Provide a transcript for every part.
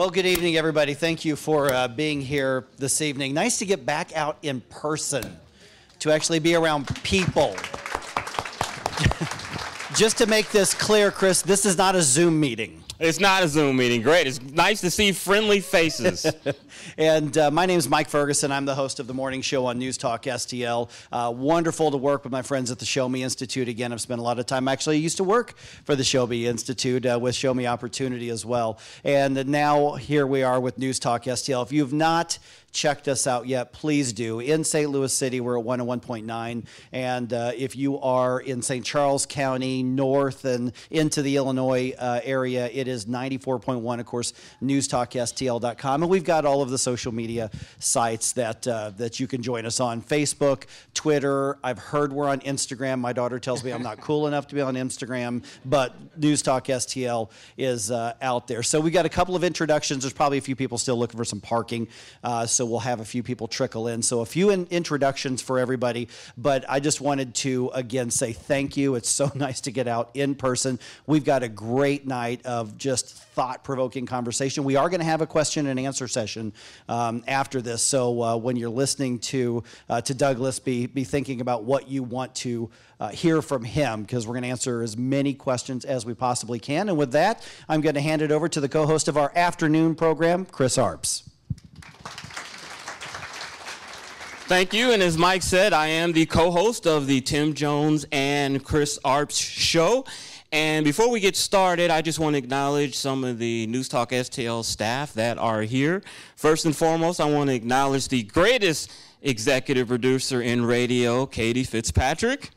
Well, good evening, everybody. Thank you for uh, being here this evening. Nice to get back out in person, to actually be around people. Just to make this clear, Chris, this is not a Zoom meeting. It's not a Zoom meeting. Great. It's nice to see friendly faces. and uh, my name is Mike Ferguson. I'm the host of the morning show on News Talk STL. Uh, wonderful to work with my friends at the Show Me Institute. Again, I've spent a lot of time. Actually, I used to work for the Show Me Institute uh, with Show Me Opportunity as well. And now here we are with News Talk STL. If you've not checked us out yet, please do. In St. Louis City, we're at 101.9. And uh, if you are in St. Charles County, north and into the Illinois uh, area, it is 94.1, of course, newstalkstl.com. And we've got all of the social media sites that, uh, that you can join us on Facebook, Twitter. I've heard we're on Instagram. My daughter tells me I'm not cool enough to be on Instagram, but newstalkstl is uh, out there. So we've got a couple of introductions. There's probably a few people still looking for some parking. Uh, so we'll have a few people trickle in. So a few in- introductions for everybody, but I just wanted to again say thank you. It's so nice to get out in person. We've got a great night of just thought provoking conversation. We are going to have a question and answer session um, after this. So uh, when you're listening to uh, to Douglas, be be thinking about what you want to uh, hear from him because we're going to answer as many questions as we possibly can. And with that, I'm going to hand it over to the co-host of our afternoon program, Chris Arps. Thank you. And as Mike said, I am the co host of the Tim Jones and Chris Arps show. And before we get started, I just want to acknowledge some of the News Talk STL staff that are here. First and foremost, I want to acknowledge the greatest executive producer in radio, Katie Fitzpatrick.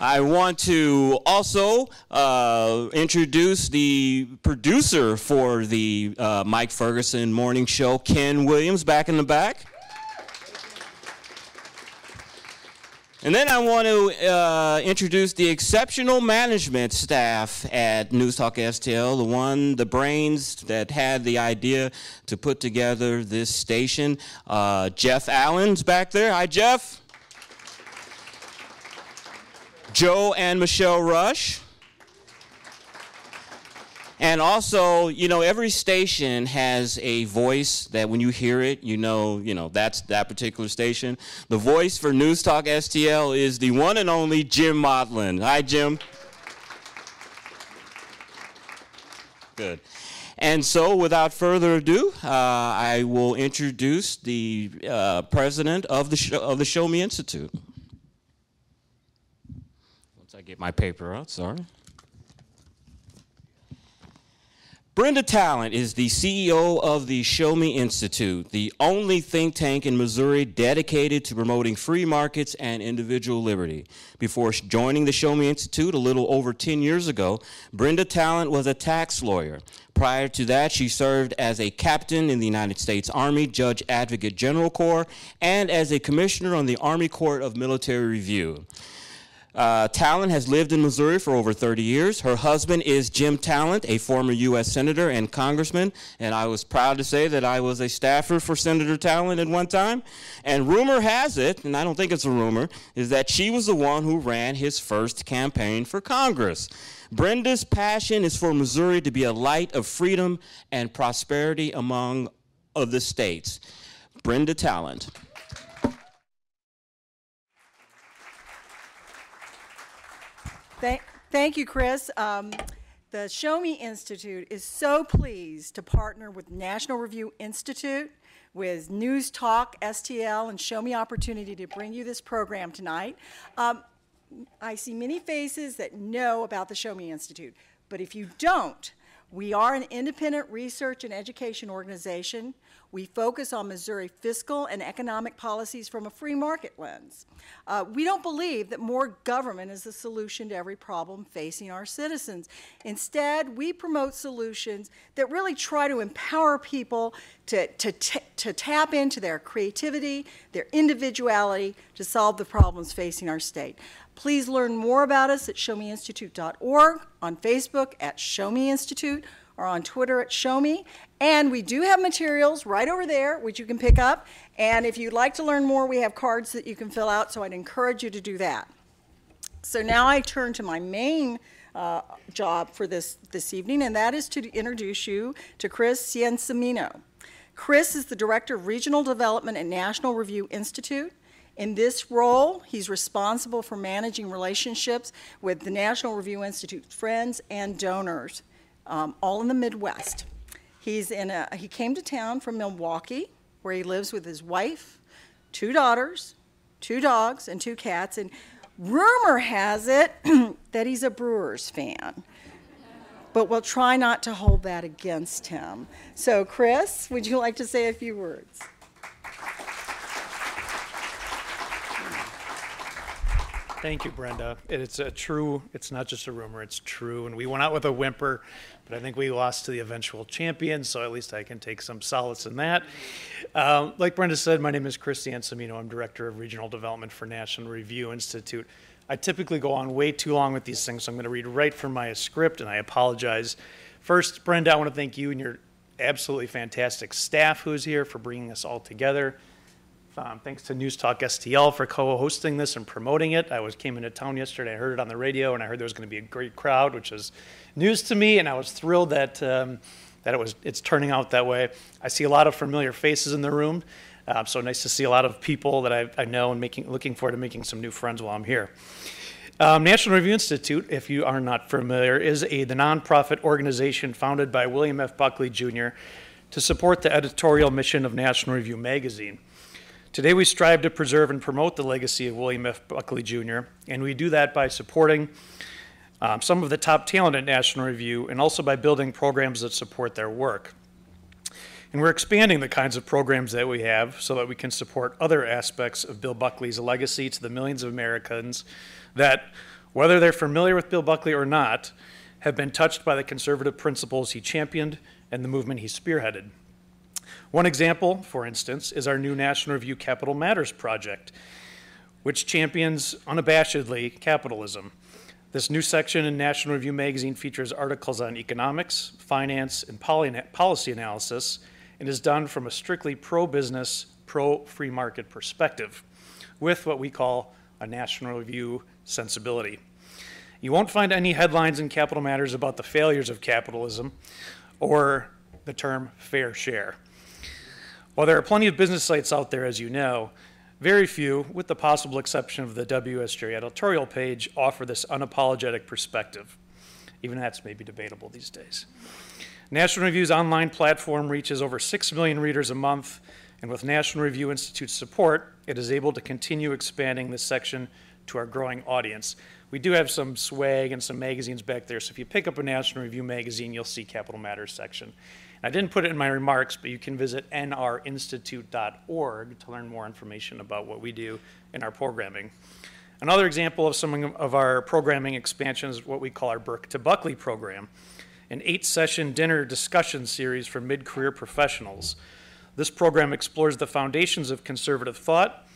I want to also uh, introduce the producer for the uh, Mike Ferguson Morning Show, Ken Williams, back in the back. And then I want to uh, introduce the exceptional management staff at News Talk STL, the one, the brains that had the idea to put together this station. Uh, Jeff Allen's back there. Hi, Jeff. Joe and Michelle Rush. And also, you know, every station has a voice that when you hear it, you know, you know, that's that particular station. The voice for News Talk STL is the one and only Jim Modlin. Hi, Jim. Good. And so, without further ado, uh, I will introduce the uh, president of the, show, of the Show Me Institute. Get my paper out, sorry. Brenda Talent is the CEO of the Show Me Institute, the only think tank in Missouri dedicated to promoting free markets and individual liberty. Before joining the Show Me Institute a little over 10 years ago, Brenda Talent was a tax lawyer. Prior to that, she served as a captain in the United States Army Judge Advocate General Corps and as a commissioner on the Army Court of Military Review. Uh, Talent has lived in Missouri for over 30 years. Her husband is Jim Talent, a former U.S. Senator and Congressman, and I was proud to say that I was a staffer for Senator Talent at one time. And rumor has it, and I don't think it's a rumor, is that she was the one who ran his first campaign for Congress. Brenda's passion is for Missouri to be a light of freedom and prosperity among of the states. Brenda Talent. Thank, thank you, Chris. Um, the Show Me Institute is so pleased to partner with National Review Institute, with News Talk, STL, and Show Me Opportunity to bring you this program tonight. Um, I see many faces that know about the Show Me Institute, but if you don't, we are an independent research and education organization. We focus on Missouri fiscal and economic policies from a free market lens. Uh, we don't believe that more government is the solution to every problem facing our citizens. Instead, we promote solutions that really try to empower people to, to, to tap into their creativity, their individuality, to solve the problems facing our state. Please learn more about us at showmeinstitute.org, on Facebook at Show Me Institute, or on Twitter at Show Me. And we do have materials right over there, which you can pick up. And if you'd like to learn more, we have cards that you can fill out, so I'd encourage you to do that. So now I turn to my main uh, job for this, this evening, and that is to introduce you to Chris Ciancimino. Chris is the Director of Regional Development at National Review Institute. In this role, he's responsible for managing relationships with the National Review Institute's friends and donors, um, all in the Midwest. He's in a, he came to town from Milwaukee, where he lives with his wife, two daughters, two dogs, and two cats. And rumor has it that he's a Brewers fan. But we'll try not to hold that against him. So, Chris, would you like to say a few words? Thank you, Brenda. It's a true, it's not just a rumor, it's true. And we went out with a whimper, but I think we lost to the eventual champion, so at least I can take some solace in that. Um, like Brenda said, my name is Chris Ciancimino. I'm Director of Regional Development for National Review Institute. I typically go on way too long with these things, so I'm going to read right from my script, and I apologize. First, Brenda, I want to thank you and your absolutely fantastic staff who's here for bringing us all together. Um, thanks to News Talk STL for co-hosting this and promoting it. I was came into town yesterday. I heard it on the radio, and I heard there was going to be a great crowd, which is news to me. And I was thrilled that um, that it was it's turning out that way. I see a lot of familiar faces in the room, uh, so nice to see a lot of people that I, I, know and making looking forward to making some new friends while I'm here. Um, National Review Institute, if you are not familiar, is a the nonprofit organization founded by William F. Buckley Jr. to support the editorial mission of National Review magazine. Today, we strive to preserve and promote the legacy of William F. Buckley Jr., and we do that by supporting um, some of the top talent at National Review and also by building programs that support their work. And we're expanding the kinds of programs that we have so that we can support other aspects of Bill Buckley's legacy to the millions of Americans that, whether they're familiar with Bill Buckley or not, have been touched by the conservative principles he championed and the movement he spearheaded. One example, for instance, is our new National Review Capital Matters project, which champions unabashedly capitalism. This new section in National Review magazine features articles on economics, finance, and policy analysis, and is done from a strictly pro business, pro free market perspective, with what we call a National Review sensibility. You won't find any headlines in Capital Matters about the failures of capitalism or the term fair share. While there are plenty of business sites out there, as you know, very few, with the possible exception of the WSJ editorial page, offer this unapologetic perspective. Even that's maybe debatable these days. National Review's online platform reaches over 6 million readers a month, and with National Review Institute's support, it is able to continue expanding this section to our growing audience. We do have some swag and some magazines back there, so if you pick up a National Review magazine, you'll see Capital Matters section. I didn't put it in my remarks, but you can visit nrinstitute.org to learn more information about what we do in our programming. Another example of some of our programming expansion is what we call our Burke to Buckley program, an eight session dinner discussion series for mid career professionals. This program explores the foundations of conservative thought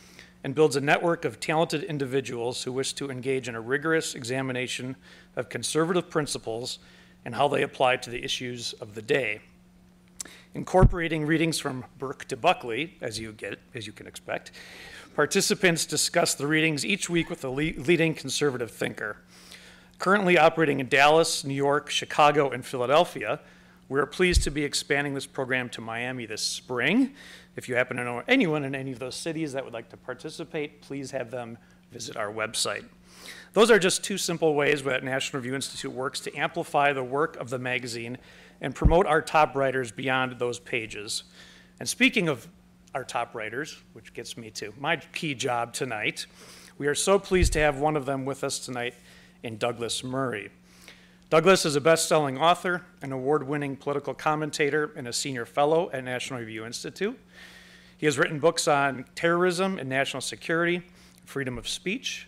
and builds a network of talented individuals who wish to engage in a rigorous examination of conservative principles and how they apply to the issues of the day incorporating readings from Burke to Buckley, as you get, as you can expect. Participants discuss the readings each week with a leading conservative thinker. Currently operating in Dallas, New York, Chicago, and Philadelphia, we're pleased to be expanding this program to Miami this spring. If you happen to know anyone in any of those cities that would like to participate, please have them visit our website. Those are just two simple ways that National Review Institute works to amplify the work of the magazine and promote our top writers beyond those pages. And speaking of our top writers, which gets me to my key job tonight, we are so pleased to have one of them with us tonight in Douglas Murray. Douglas is a best selling author, an award winning political commentator, and a senior fellow at National Review Institute. He has written books on terrorism and national security, freedom of speech,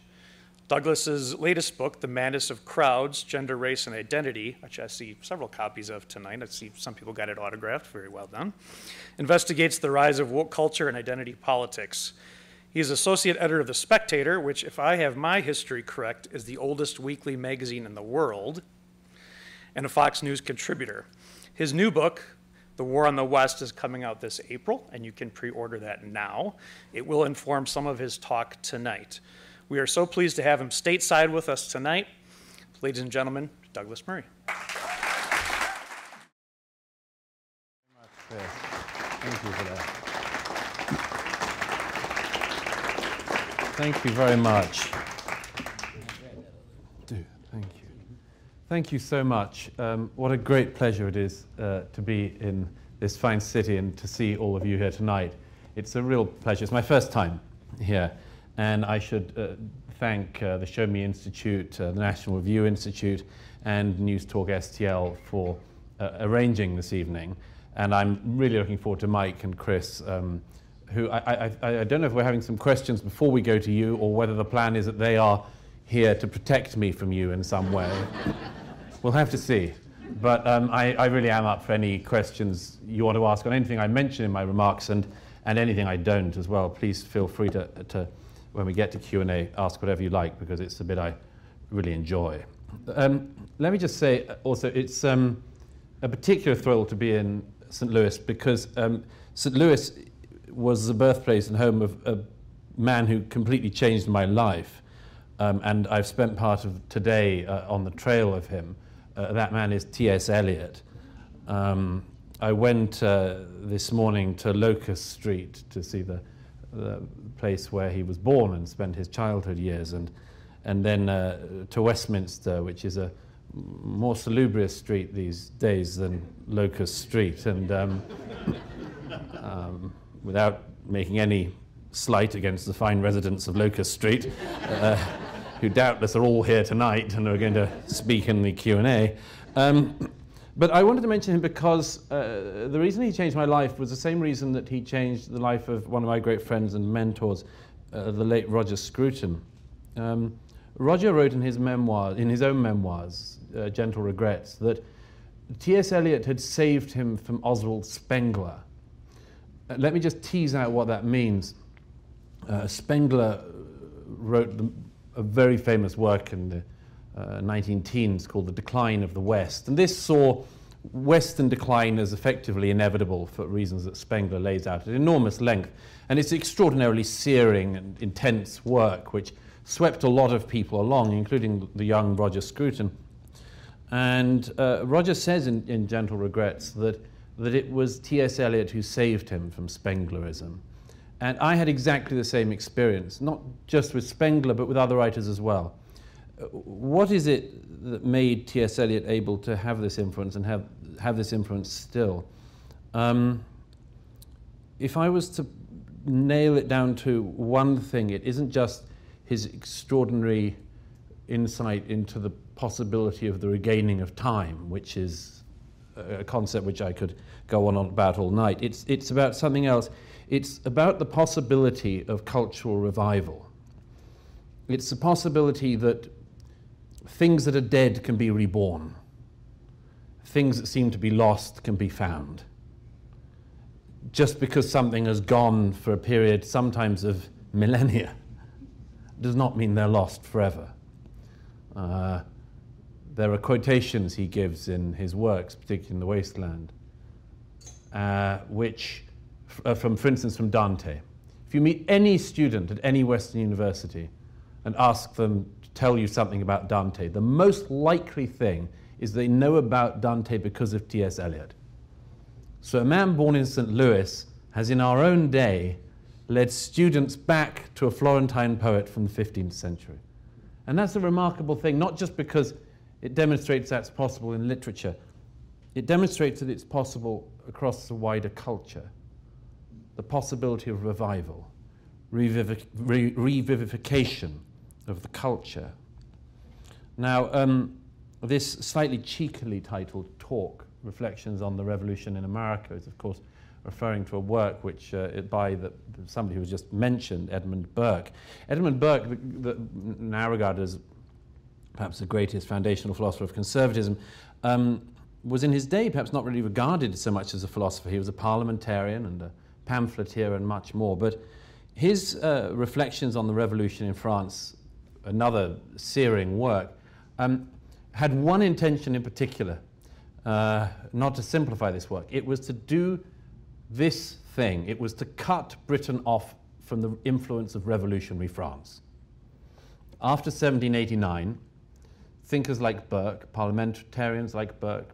Douglas's latest book, The Madness of Crowds Gender, Race, and Identity, which I see several copies of tonight. I see some people got it autographed. Very well done. Investigates the rise of woke culture and identity politics. He is associate editor of The Spectator, which, if I have my history correct, is the oldest weekly magazine in the world, and a Fox News contributor. His new book, The War on the West, is coming out this April, and you can pre order that now. It will inform some of his talk tonight. We are so pleased to have him stateside with us tonight. Ladies and gentlemen, Douglas Murray. Thank you for that. Thank you very much. Do, thank you. Thank you so much. Um, what a great pleasure it is uh, to be in this fine city and to see all of you here tonight. It's a real pleasure. It's my first time here, and I should uh, thank uh, the Show Me Institute, uh, the National Review Institute, and News Talk STL for uh, arranging this evening. And I'm really looking forward to Mike and Chris, um, who I, I, I don't know if we're having some questions before we go to you or whether the plan is that they are here to protect me from you in some way. we'll have to see. But um, I, I, really am up for any questions you want to ask on anything I mention in my remarks and, and anything I don't as well. Please feel free to, to when we get to Q&A, ask whatever you like because it's a bit I really enjoy. Um, let me just say also, it's um, a particular thrill to be in St. Louis because um, St. Louis was the birthplace and home of a man who completely changed my life. Um, and I've spent part of today uh, on the trail of him. Uh, that man is T.S. Eliot. Um, I went uh, this morning to Locust Street to see the, the, place where he was born and spent his childhood years, and, and then uh, to Westminster, which is a more salubrious street these days than Locust Street. And um, um, without making any slight against the fine residents of Locust Street, uh, who doubtless are all here tonight and are going to speak in the Q&A. Um, but I wanted to mention him because uh, the reason he changed my life was the same reason that he changed the life of one of my great friends and mentors, uh, the late Roger Scruton. Um, Roger wrote in his memoirs, in his own memoirs, uh, Gentle Regrets, that T.S. Eliot had saved him from Oswald Spengler. Uh, let me just tease out what that means. Uh, Spengler wrote the, a very famous work in the 19 uh, teens called The Decline of the West. And this saw Western decline as effectively inevitable for reasons that Spengler lays out at enormous length. And it's extraordinarily searing and intense work, which swept a lot of people along, including the young Roger Scruton. And uh, Roger says in, in, Gentle Regrets that, that it was T.S. Eliot who saved him from Spenglerism. And I had exactly the same experience, not just with Spengler, but with other writers as well. What is it that made T.S. Eliot able to have this influence and have, have this influence still? Um, if I was to nail it down to one thing, it isn't just his extraordinary insight into the possibility of the regaining of time, which is a concept which I could go on about all night. It's, it's about something else. It's about the possibility of cultural revival. It's the possibility that things that are dead can be reborn, things that seem to be lost can be found. Just because something has gone for a period, sometimes of millennia, does not mean they're lost forever. Uh, there are quotations he gives in his works, particularly in The Wasteland, uh, which, Uh, from, for instance, from Dante. If you meet any student at any Western university and ask them to tell you something about Dante, the most likely thing is they know about Dante because of T.S. Eliot. So a man born in St. Louis has, in our own day, led students back to a Florentine poet from the 15th century. And that's a remarkable thing, not just because it demonstrates that's possible in literature. It demonstrates that it's possible across the wider culture. The possibility of revival, revivic- re- revivification of the culture. Now, um, this slightly cheekily titled talk, Reflections on the Revolution in America, is of course referring to a work which uh, by the, somebody who was just mentioned, Edmund Burke. Edmund Burke, the, the, now regarded as perhaps the greatest foundational philosopher of conservatism, um, was in his day perhaps not really regarded so much as a philosopher. He was a parliamentarian and a pamphleteer and much more. But his uh, reflections on the revolution in France, another searing work, um, had one intention in particular, uh, not to simplify this work. It was to do this thing. It was to cut Britain off from the influence of revolutionary France. After 1789, thinkers like Burke, parliamentarians like Burke,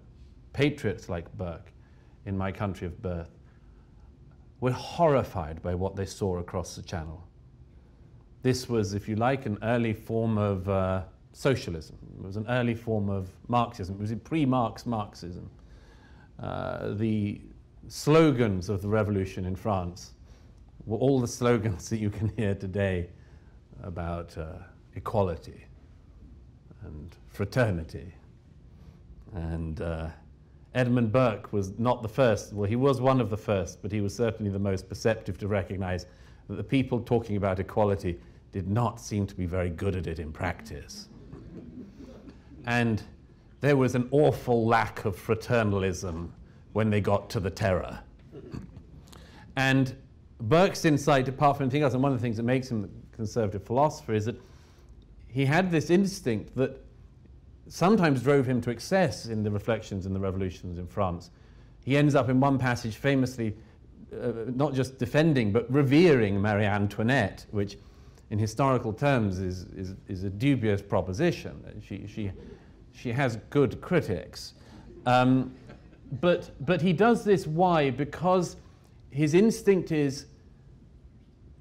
patriots like Burke in my country of birth were horrified by what they saw across the channel. This was, if you like, an early form of uh, socialism. It was an early form of Marxism. It was pre Marx Marxism. Uh, the slogans of the revolution in France were all the slogans that you can hear today about uh, equality and fraternity. And uh, Edmund Burke was not the first, well, he was one of the first, but he was certainly the most perceptive to recognize that the people talking about equality did not seem to be very good at it in practice. And there was an awful lack of fraternalism when they got to the terror. And Burke's insight, apart from anything else, and one of the things that makes him a conservative philosopher, is that he had this instinct that sometimes drove him to excess in the reflections in the revolutions in France. He ends up in one passage famously uh, not just defending but revering Marie Antoinette, which in historical terms is, is, is a dubious proposition. She, she, she has good critics. Um, but, but he does this why? Because his instinct is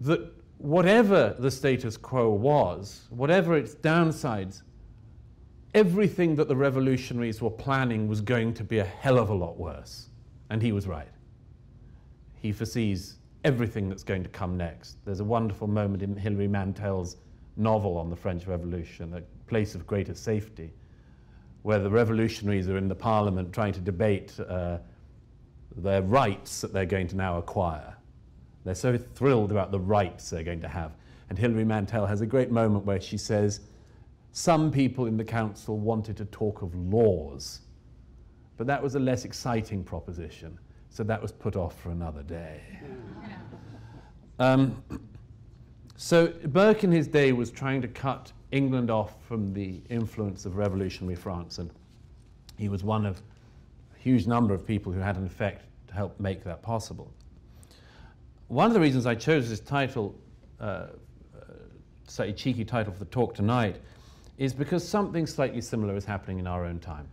that whatever the status quo was, whatever its downsides, everything that the revolutionaries were planning was going to be a hell of a lot worse. And he was right. He foresees everything that's going to come next. There's a wonderful moment in Hilary Mantel's novel on the French Revolution, A Place of Greater Safety, where the revolutionaries are in the parliament trying to debate uh, their rights that they're going to now acquire. They're so thrilled about the rights they're going to have. And Hilary Mantel has a great moment where she says, Some people in the council wanted to talk of laws, but that was a less exciting proposition, so that was put off for another day. Um, so Burke in his day was trying to cut England off from the influence of revolutionary France, and he was one of a huge number of people who had an effect to help make that possible. One of the reasons I chose this title, uh, uh, slightly cheeky title for the talk tonight, is because something slightly similar is happening in our own time.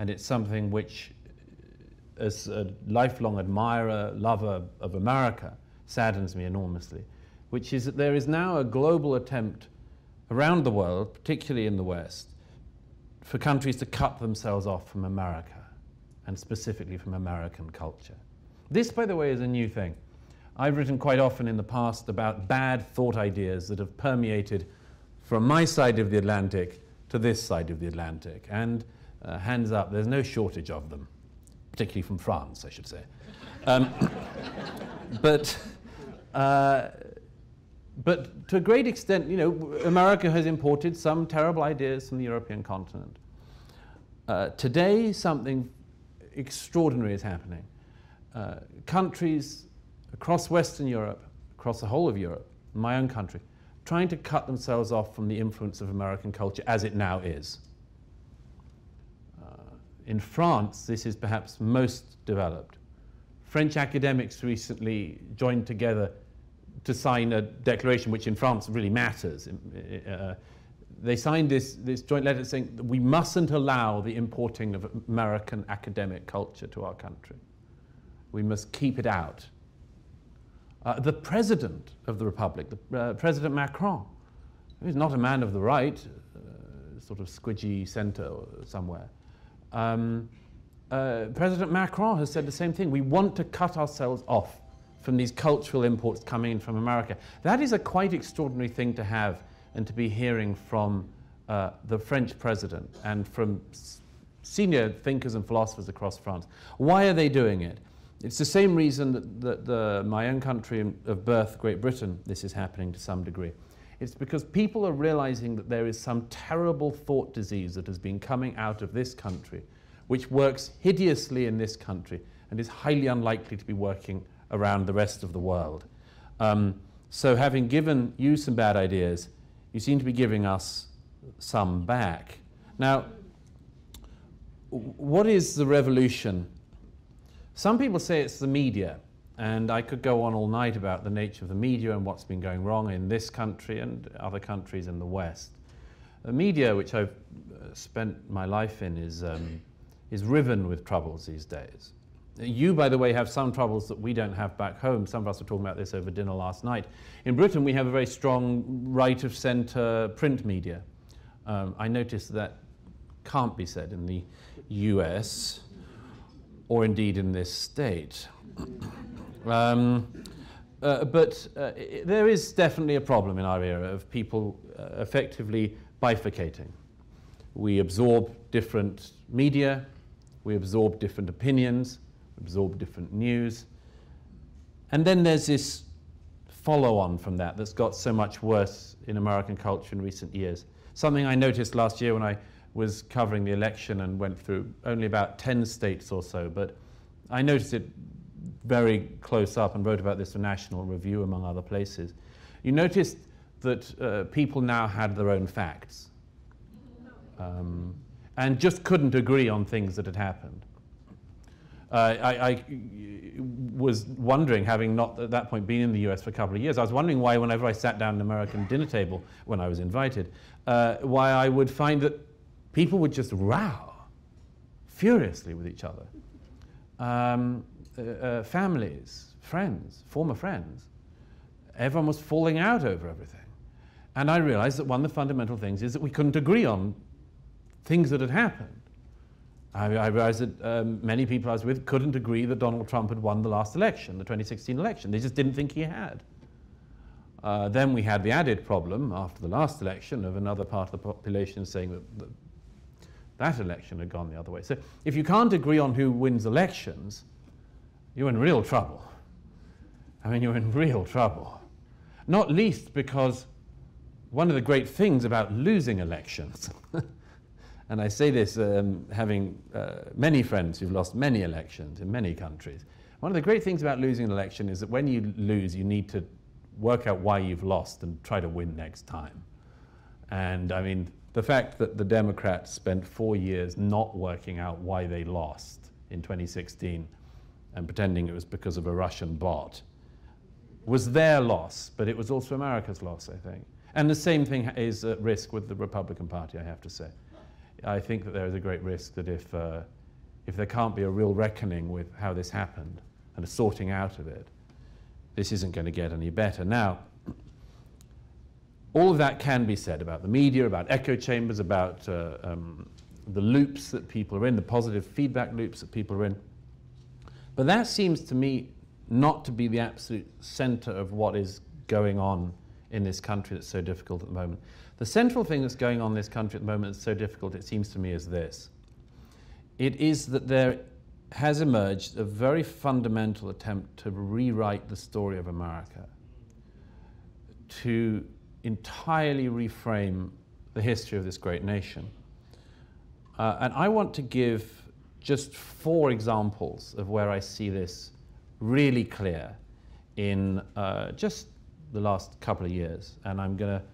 And it's something which, uh, as a lifelong admirer, lover of America, saddens me enormously, which is that there is now a global attempt around the world, particularly in the West, for countries to cut themselves off from America, and specifically from American culture. This, by the way, is a new thing. I've written quite often in the past about bad thought ideas that have permeated from my side of the Atlantic to this side of the Atlantic. And uh, hands up, there's no shortage of them, particularly from France, I should say. Um, but, uh, but to a great extent, you know, America has imported some terrible ideas from the European continent. Uh, today, something extraordinary is happening. Uh, countries across Western Europe, across the whole of Europe, my own country, trying to cut themselves off from the influence of American culture as it now is. Uh, in France, this is perhaps most developed. French academics recently joined together to sign a declaration which in France really matters. Uh, they signed this, this joint letter saying that we mustn't allow the importing of American academic culture to our country. We must keep it out. Uh, the president of the republic, the, uh, President Macron, who's not a man of the right, uh, sort of squidgy centre somewhere. Um, uh, President Macron has said the same thing. We want to cut ourselves off from these cultural imports coming in from America. That is a quite extraordinary thing to have and to be hearing from uh, the French president and from senior thinkers and philosophers across France. Why are they doing it? It's the same reason that, that the, my own country of birth, Great Britain, this is happening to some degree. It's because people are realizing that there is some terrible thought disease that has been coming out of this country, which works hideously in this country and is highly unlikely to be working around the rest of the world. Um, so, having given you some bad ideas, you seem to be giving us some back. Now, what is the revolution some people say it's the media, and I could go on all night about the nature of the media and what's been going wrong in this country and other countries in the West. the media, which I've uh, spent my life in, is, um, is riven with troubles these days. You, by the way, have some troubles that we don't have back home. Some of us were talking about this over dinner last night. In Britain, we have a very strong right of centre print media. Um, I noticed that can't be said in the US or indeed in this state. um, uh, but uh, there is definitely a problem in our era of people uh, effectively bifurcating. We absorb different media, we absorb different opinions, absorb different news. And then there's this follow on from that that's got so much worse in American culture in recent years. Something I noticed last year when I was covering the election and went through only about 10 states or so, but I noticed it very close up and wrote about this for National Review, among other places. You noticed that uh, people now had their own facts um, and just couldn't agree on things that had happened. Uh, I, I, was wondering, having not at that point been in the US for a couple of years, I was wondering why, whenever I sat down at an American dinner table when I was invited, uh, why I would find that people would just row furiously with each other. Um, uh, uh, families, friends, former friends, everyone was falling out over everything. And I realized that one of the fundamental things is that we couldn't agree on things that had happened. I, I realized that um, many people I was with couldn't agree that Donald Trump had won the last election, the 2016 election. They just didn't think he had. Uh, then we had the added problem after the last election of another part of the population saying that, that that election had gone the other way. So if you can't agree on who wins elections, you're in real trouble. I mean, you're in real trouble. Not least because one of the great things about losing elections And I say this um, having uh, many friends who've lost many elections in many countries. One of the great things about losing an election is that when you lose, you need to work out why you've lost and try to win next time. And I mean, the fact that the Democrats spent four years not working out why they lost in 2016 and pretending it was because of a Russian bot was their loss, but it was also America's loss, I think. And the same thing is at risk with the Republican Party, I have to say. I think that there is a great risk that if, uh, if there can't be a real reckoning with how this happened and a sorting out of it, this isn't going to get any better. Now, all of that can be said about the media, about echo chambers, about uh, um, the loops that people are in, the positive feedback loops that people are in. But that seems to me not to be the absolute center of what is going on in this country that's so difficult at the moment. The central thing that's going on in this country at the moment that's so difficult, it seems to me, is this. It is that there has emerged a very fundamental attempt to rewrite the story of America, to entirely reframe the history of this great nation. Uh, and I want to give just four examples of where I see this really clear in uh, just the last couple of years. And I'm going to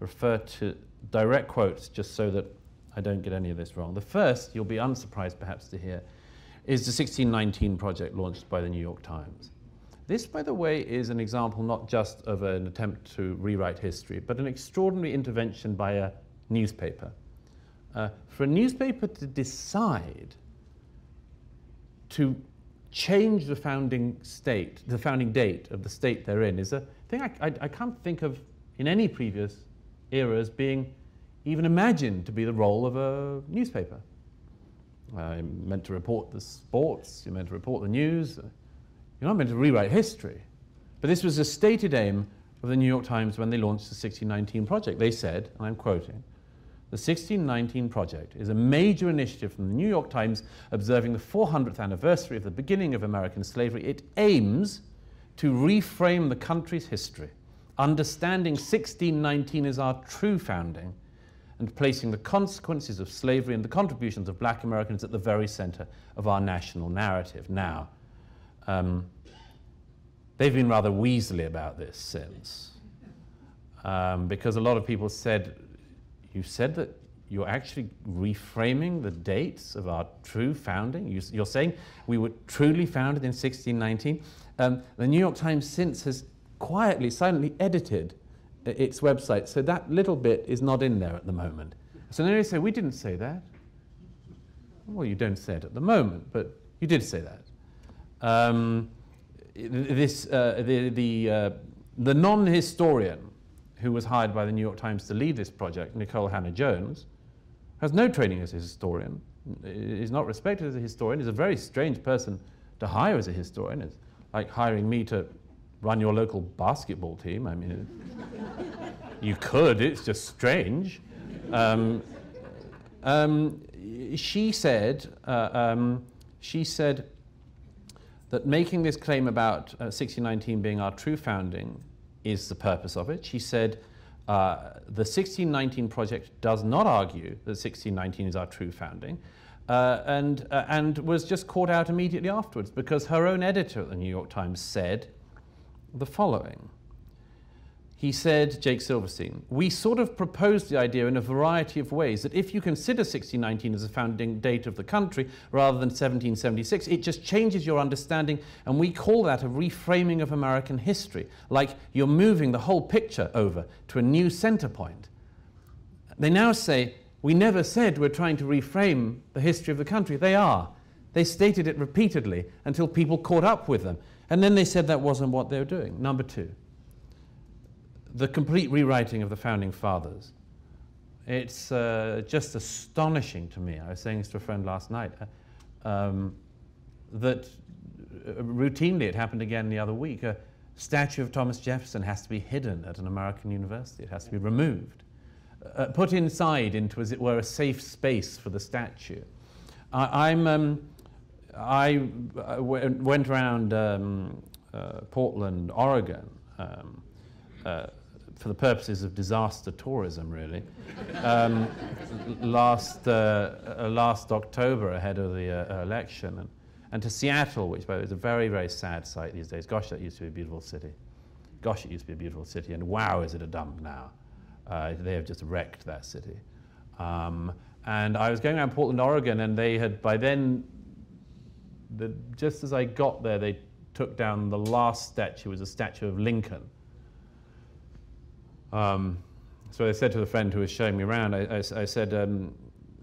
refer to direct quotes just so that I don't get any of this wrong. The first, you'll be unsurprised perhaps to hear, is the 1619 project launched by the New York Times. This, by the way, is an example not just of an attempt to rewrite history, but an extraordinary intervention by a newspaper. Uh, for a newspaper to decide to change the founding state, the founding date of the state they're in, is a thing I, I, I can't think of in any previous era as being even imagined to be the role of a newspaper. Uh, you're meant to report the sports, you're meant to report the news, you're not meant to rewrite history. But this was a stated aim of the New York Times when they launched the 1619 Project. They said, and I'm quoting, the 1619 Project is a major initiative from the New York Times observing the 400th anniversary of the beginning of American slavery. It aims to reframe the country's history understanding 1619 as our true founding and placing the consequences of slavery and the contributions of black Americans at the very center of our national narrative. Now, um, they've been rather weaselly about this since, um, because a lot of people said, You said that you're actually reframing the dates of our true founding. You, are saying we were truly founded in 1619. Um, the New York Times since has quietly, silently edited its website. So that little bit is not in there at the moment. So then they say, we didn't say that. Well, you don't say it at the moment, but you did say that. Um, this, uh, the, the, uh, the non-historian who was hired by the New York Times to lead this project, Nikole Hannah-Jones, has no training as a historian, is not respected as a historian, is a very strange person to hire as a historian. It's like hiring me to run your local basketball team. I mean, you could, it's just strange. Um, um, she said, uh, um, she said that making this claim about uh, 1619 being our true founding is the purpose of it. She said uh, the 1619 project does not argue that 1619 is our true founding. Uh, and, uh, and was just caught out immediately afterwards because her own editor at the New York Times said the following he said, Jake Silverstein, we sort of proposed the idea in a variety of ways that if you consider 1619 as a founding date of the country rather than 1776, it just changes your understanding, and we call that a reframing of American history, like you're moving the whole picture over to a new center point. They now say, we never said we're trying to reframe the history of the country. They are. They stated it repeatedly until people caught up with them. And then they said that wasn't what they were doing. Number two the complete rewriting of the founding fathers. It's uh, just astonishing to me. I was saying this to a friend last night uh, um, that uh, routinely it happened again the other week. A statue of Thomas Jefferson has to be hidden at an American university. It has to be removed, uh, put inside into, as it were, a safe space for the statue. I, am um, I uh, went around um, uh, Portland, Oregon. Um, uh, for the purposes of disaster tourism, really. Um, last, uh, uh, last October, ahead of the uh, election, and, and to Seattle, which by the way, is a very, very sad sight these days. Gosh, that used to be a beautiful city. Gosh, it used to be a beautiful city, and wow, is it a dump now. Uh, they have just wrecked that city. Um, and I was going around Portland, Oregon, and they had, by then, the, just as I got there, they took down the last statue, it was a statue of Lincoln um, so I said to the friend who was showing me around, I, I, I said, um,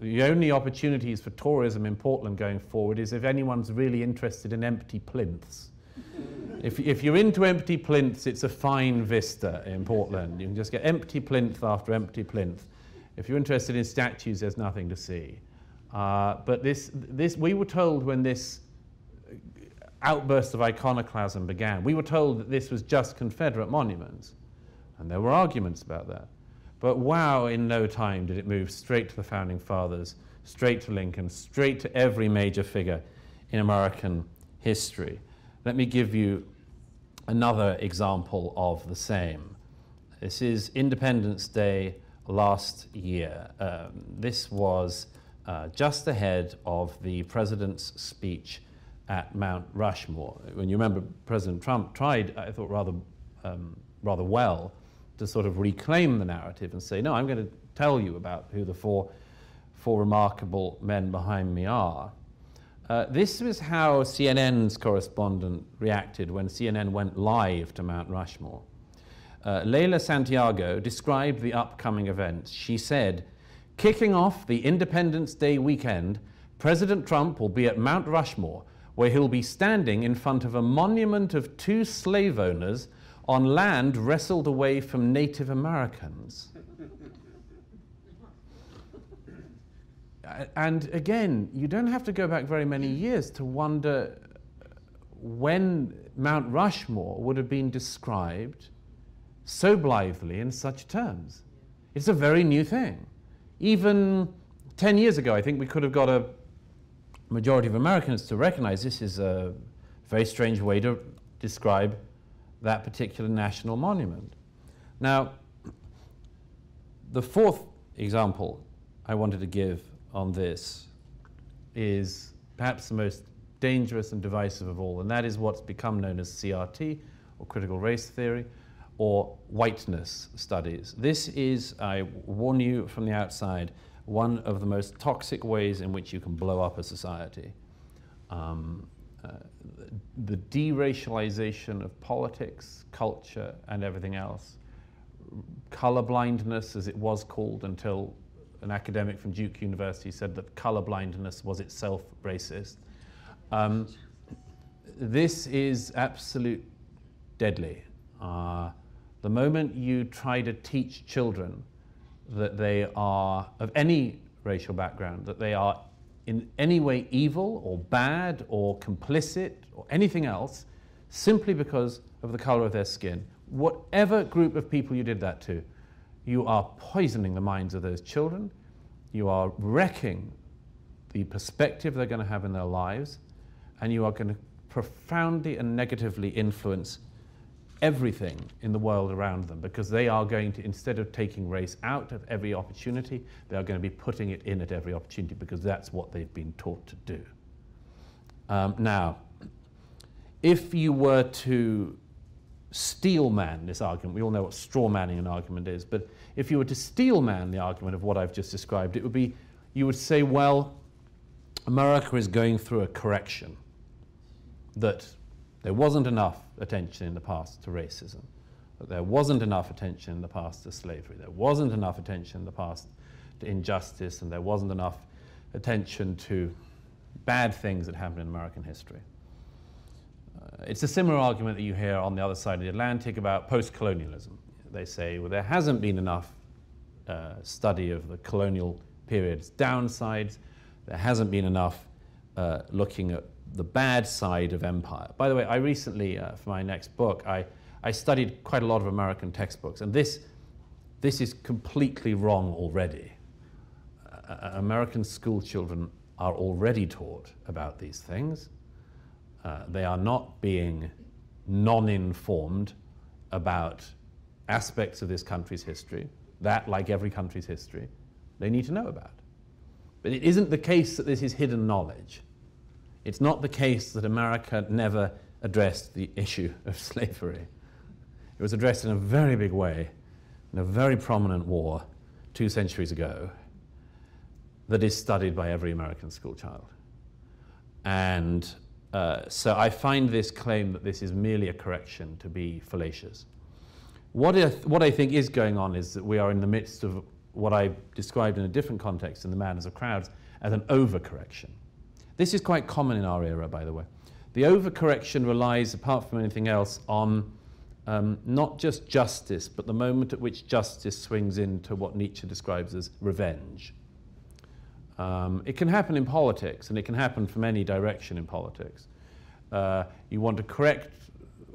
the only opportunities for tourism in Portland going forward is if anyone's really interested in empty plinths. if, if you're into empty plinths, it's a fine vista in Portland. You can just get empty plinth after empty plinth. If you're interested in statues, there's nothing to see. Uh, but this, this, we were told when this outburst of iconoclasm began, we were told that this was just Confederate monuments. And there were arguments about that. But wow, in no time did it move straight to the founding fathers, straight to Lincoln, straight to every major figure in American history. Let me give you another example of the same. This is Independence Day last year. Um, this was uh, just ahead of the president's speech at Mount Rushmore. When you remember, President Trump tried, I thought, rather, um, rather well to sort of reclaim the narrative and say, no, I'm going to tell you about who the four, four remarkable men behind me are. Uh, this was how CNN's correspondent reacted when CNN went live to Mount Rushmore. Uh, Leyla Santiago described the upcoming events. She said, Kicking off the Independence Day weekend, President Trump will be at Mount Rushmore, where he'll be standing in front of a monument of two slave owners on land wrestled away from Native Americans. and again, you don't have to go back very many years to wonder when Mount Rushmore would have been described so blithely in such terms. It's a very new thing. Even 10 years ago, I think we could have got a majority of Americans to recognize this is a very strange way to describe that particular national monument. Now, the fourth example I wanted to give on this is perhaps the most dangerous and divisive of all, and that is what's become known as CRT, or critical race theory, or whiteness studies. This is, I warn you from the outside, one of the most toxic ways in which you can blow up a society. Um, the deracialization of politics, culture, and everything else. Colorblindness, as it was called until an academic from Duke University, said that colorblindness was itself racist. Um, this is absolute deadly. Uh, the moment you try to teach children that they are of any racial background, that they are in any way evil or bad or complicit or anything else, simply because of the color of their skin, whatever group of people you did that to, you are poisoning the minds of those children. You are wrecking the perspective they're going to have in their lives, and you are going to profoundly and negatively influence everything in the world around them because they are going to, instead of taking race out of every opportunity, they are going to be putting it in at every opportunity because that's what they've been taught to do. Um, now, if you were to steel man this argument, we all know what straw manning an argument is, but if you were to steel man the argument of what I've just described, it would be you would say, well, America is going through a correction, that there wasn't enough attention in the past to racism, there wasn't enough attention in the past to slavery, there wasn't enough attention in the past to injustice, and there wasn't enough attention to bad things that happened in American history. Uh, it's a similar argument that you hear on the other side of the Atlantic about post colonialism. They say, well, there hasn't been enough uh, study of the colonial period's downsides, there hasn't been enough uh, looking at the bad side of empire. By the way, I recently, uh, for my next book, I, I studied quite a lot of American textbooks, and this, this is completely wrong already. Uh, American school children are already taught about these things. Uh, they are not being non informed about aspects of this country's history, that, like every country's history, they need to know about. But it isn't the case that this is hidden knowledge. It's not the case that America never addressed the issue of slavery. It was addressed in a very big way in a very prominent war two centuries ago that is studied by every American schoolchild. And uh, so I find this claim that this is merely a correction to be fallacious. What I, what I think is going on is that we are in the midst of what I described in a different context in The Madness of Crowds as an overcorrection. This is quite common in our era, by the way. The overcorrection relies, apart from anything else, on um, not just justice, but the moment at which justice swings into what Nietzsche describes as revenge. Um, it can happen in politics, and it can happen from any direction in politics. Uh, you want to correct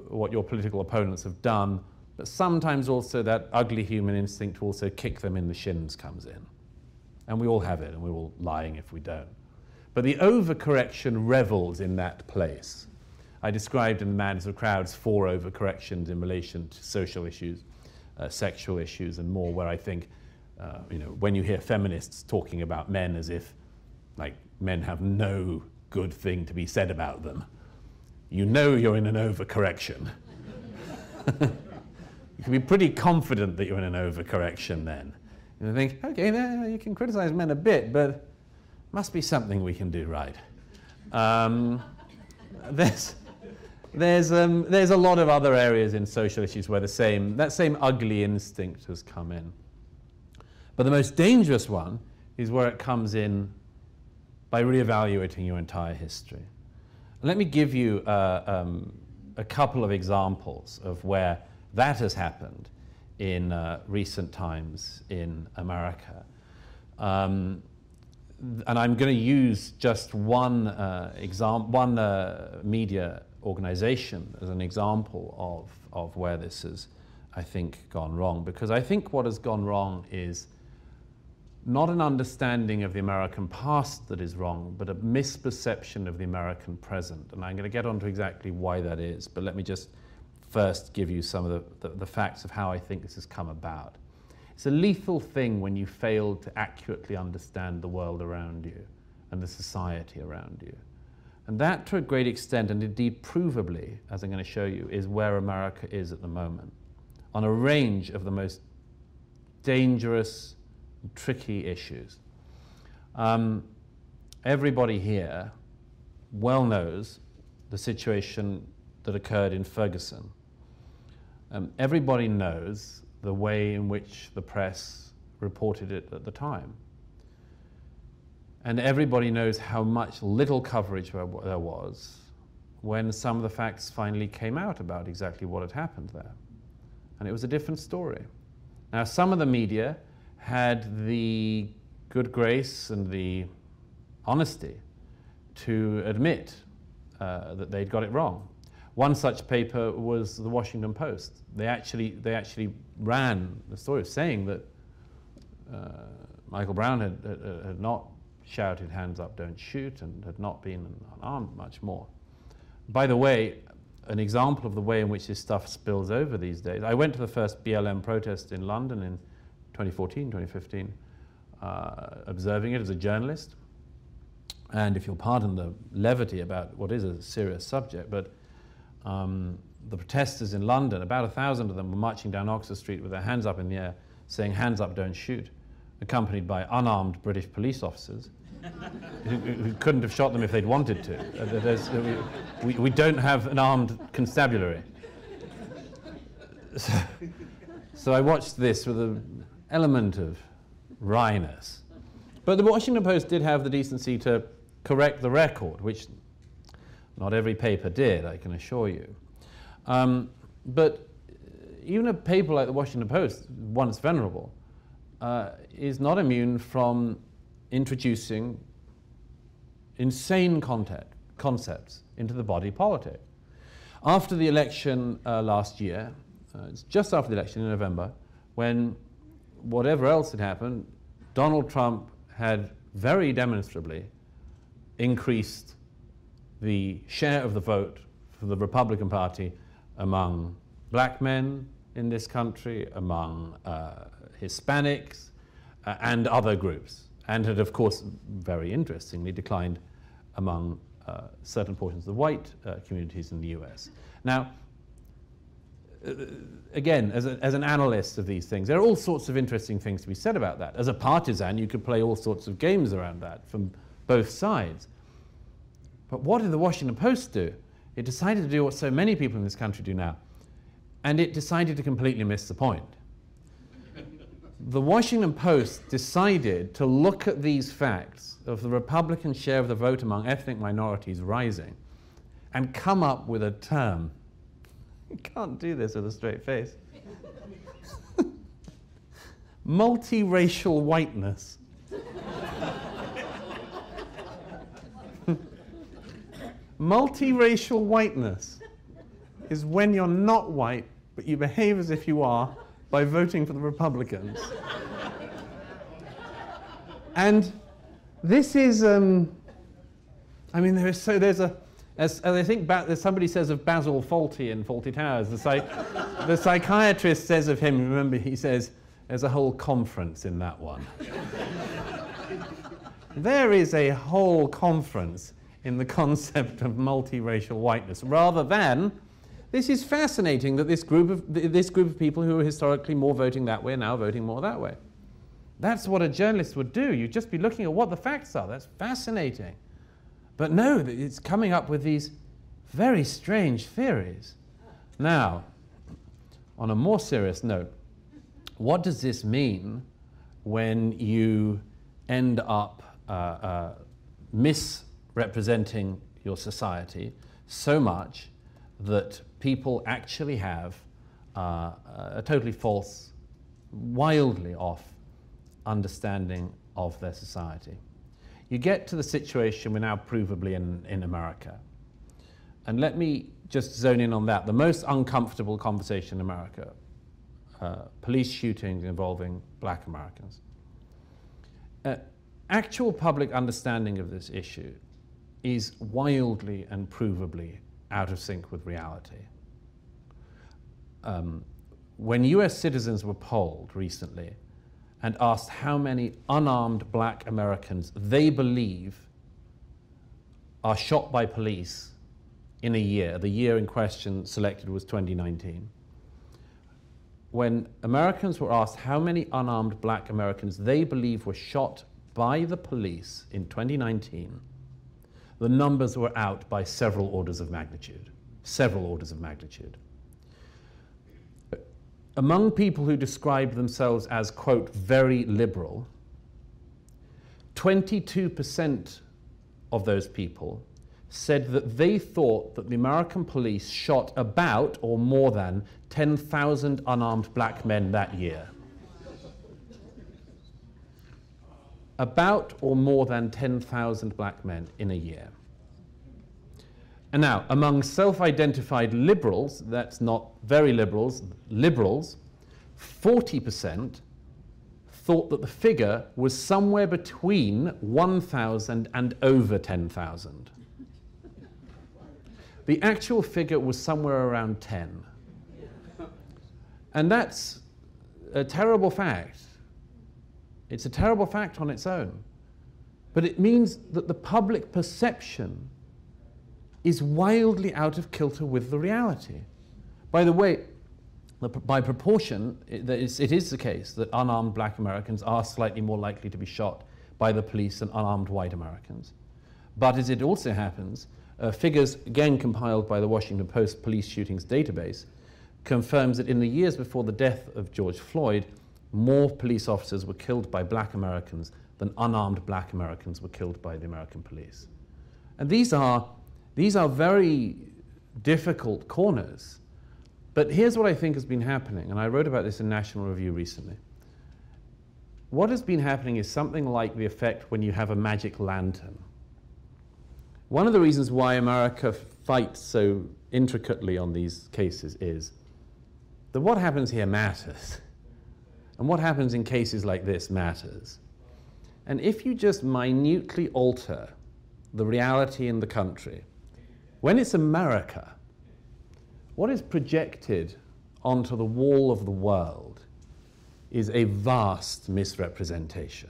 what your political opponents have done, but sometimes also that ugly human instinct to also kick them in the shins comes in. And we all have it, and we're all lying if we don't. But the overcorrection revels in that place. I described in the Madness of Crowds four overcorrections in relation to social issues, uh, sexual issues, and more, where I think, uh, you know, when you hear feminists talking about men as if, like, men have no good thing to be said about them, you know you're in an overcorrection. you can be pretty confident that you're in an overcorrection then. You think, okay, you can criticize men a bit, but must be something we can do right. Um, there's, there's, um, there's a lot of other areas in social issues where the same, that same ugly instinct has come in. But the most dangerous one is where it comes in by reevaluating your entire history. Let me give you uh, um, a couple of examples of where that has happened in uh, recent times in America. Um, and I'm going to use just one uh, example, one uh, media organization as an example of, of where this has, I think, gone wrong. Because I think what has gone wrong is not an understanding of the American past that is wrong, but a misperception of the American present. And I'm going to get onto exactly why that is. But let me just first give you some of the, the, the facts of how I think this has come about. It's a lethal thing when you fail to accurately understand the world around you and the society around you. And that, to a great extent, and indeed provably, as I'm going to show you, is where America is at the moment, on a range of the most dangerous, tricky issues. Um, everybody here well knows the situation that occurred in Ferguson. Um, everybody knows the way in which the press reported it at the time. And everybody knows how much little coverage there was when some of the facts finally came out about exactly what had happened there. And it was a different story. Now, some of the media had the good grace and the honesty to admit uh, that they'd got it wrong. One such paper was the Washington Post. They actually, they actually ran the story of saying that uh, Michael Brown had, had, had, not shouted, hands up, don't shoot, and had not been unarmed much more. By the way, an example of the way in which this stuff spills over these days, I went to the first BLM protest in London in 2014, 2015, uh, observing it as a journalist. And if you'll pardon the levity about what is a serious subject, but um, the protesters in London, about a thousand of them were marching down Oxford Street with their hands up in the air, saying, Hands up, don't shoot, accompanied by unarmed British police officers who, who, couldn't have shot them if they'd wanted to. Uh, we, we, don't have an armed constabulary. So, so I watched this with an element of wryness. But the Washington Post did have the decency to correct the record, which not every paper did, I can assure you. Um, but even a paper like the Washington Post, once venerable, uh, is not immune from introducing insane content, concepts into the body politic. After the election uh, last year, uh, it's just after the election in November, when whatever else had happened, Donald Trump had very demonstrably increased the share of the vote for the Republican Party among black men in this country, among uh, Hispanics, uh, and other groups, and had, of course, very interestingly, declined among uh, certain portions of the white uh, communities in the US. Now, uh, again, as, a, as, an analyst of these things, there are all sorts of interesting things to be said about that. As a partisan, you could play all sorts of games around that from both sides. But what did the Washington Post do? It decided to do what so many people in this country do now, and it decided to completely miss the point. the Washington Post decided to look at these facts of the Republican share of the vote among ethnic minorities rising and come up with a term. You can't do this with a straight face. Multiracial whiteness. Multiracial whiteness is when you're not white, but you behave as if you are by voting for the Republicans. and this is, um, I mean, there is so there's a, as, as I think ba- somebody says of Basil Fawlty in Fawlty Towers, the, psych- the psychiatrist says of him, remember, he says, there's a whole conference in that one. there is a whole conference in the concept of multiracial whiteness, rather than this is fascinating that this group of, this group of people who were historically more voting that way are now voting more that way. That's what a journalist would do. You'd just be looking at what the facts are. That's fascinating. But no, it's coming up with these very strange theories. Now, on a more serious note, what does this mean when you end up uh, uh, misrepresenting your society so much that people actually have uh, a totally false, wildly off understanding of their society. You get to the situation we're now provably in, in America. And let me just zone in on that. The most uncomfortable conversation in America uh, police shootings involving black Americans. Uh, actual public understanding of this issue is wildly and provably out of sync with reality. Um, when US citizens were polled recently and asked how many unarmed black Americans they believe are shot by police in a year, the year in question selected was 2019. When Americans were asked how many unarmed black Americans they believe were shot by the police in 2019, the numbers were out by several orders of magnitude. Several orders of magnitude. Among people who described themselves as, quote, very liberal, 22% of those people said that they thought that the American police shot about or more than 10,000 unarmed black men that year. About or more than 10,000 black men in a year. And now, among self identified liberals, that's not very liberals, liberals, 40% thought that the figure was somewhere between 1,000 and over 10,000. The actual figure was somewhere around 10. And that's a terrible fact. It's a terrible fact on its own. But it means that the public perception is wildly out of kilter with the reality. By the way, by proportion, it is, the case that unarmed black Americans are slightly more likely to be shot by the police than unarmed white Americans. But as it also happens, uh, figures again compiled by the Washington Post Police Shootings Database confirms that in the years before the death of George Floyd, more police officers were killed by black Americans than unarmed black Americans were killed by the American police. And these are, these are very difficult corners. But here's what I think has been happening, and I wrote about this in National Review recently. What has been happening is something like the effect when you have a magic lantern. One of the reasons why America fights so intricately on these cases is that what happens here matters. And what happens in cases like this matters. And if you just minutely alter the reality in the country, when it's America, what is projected onto the wall of the world is a vast misrepresentation.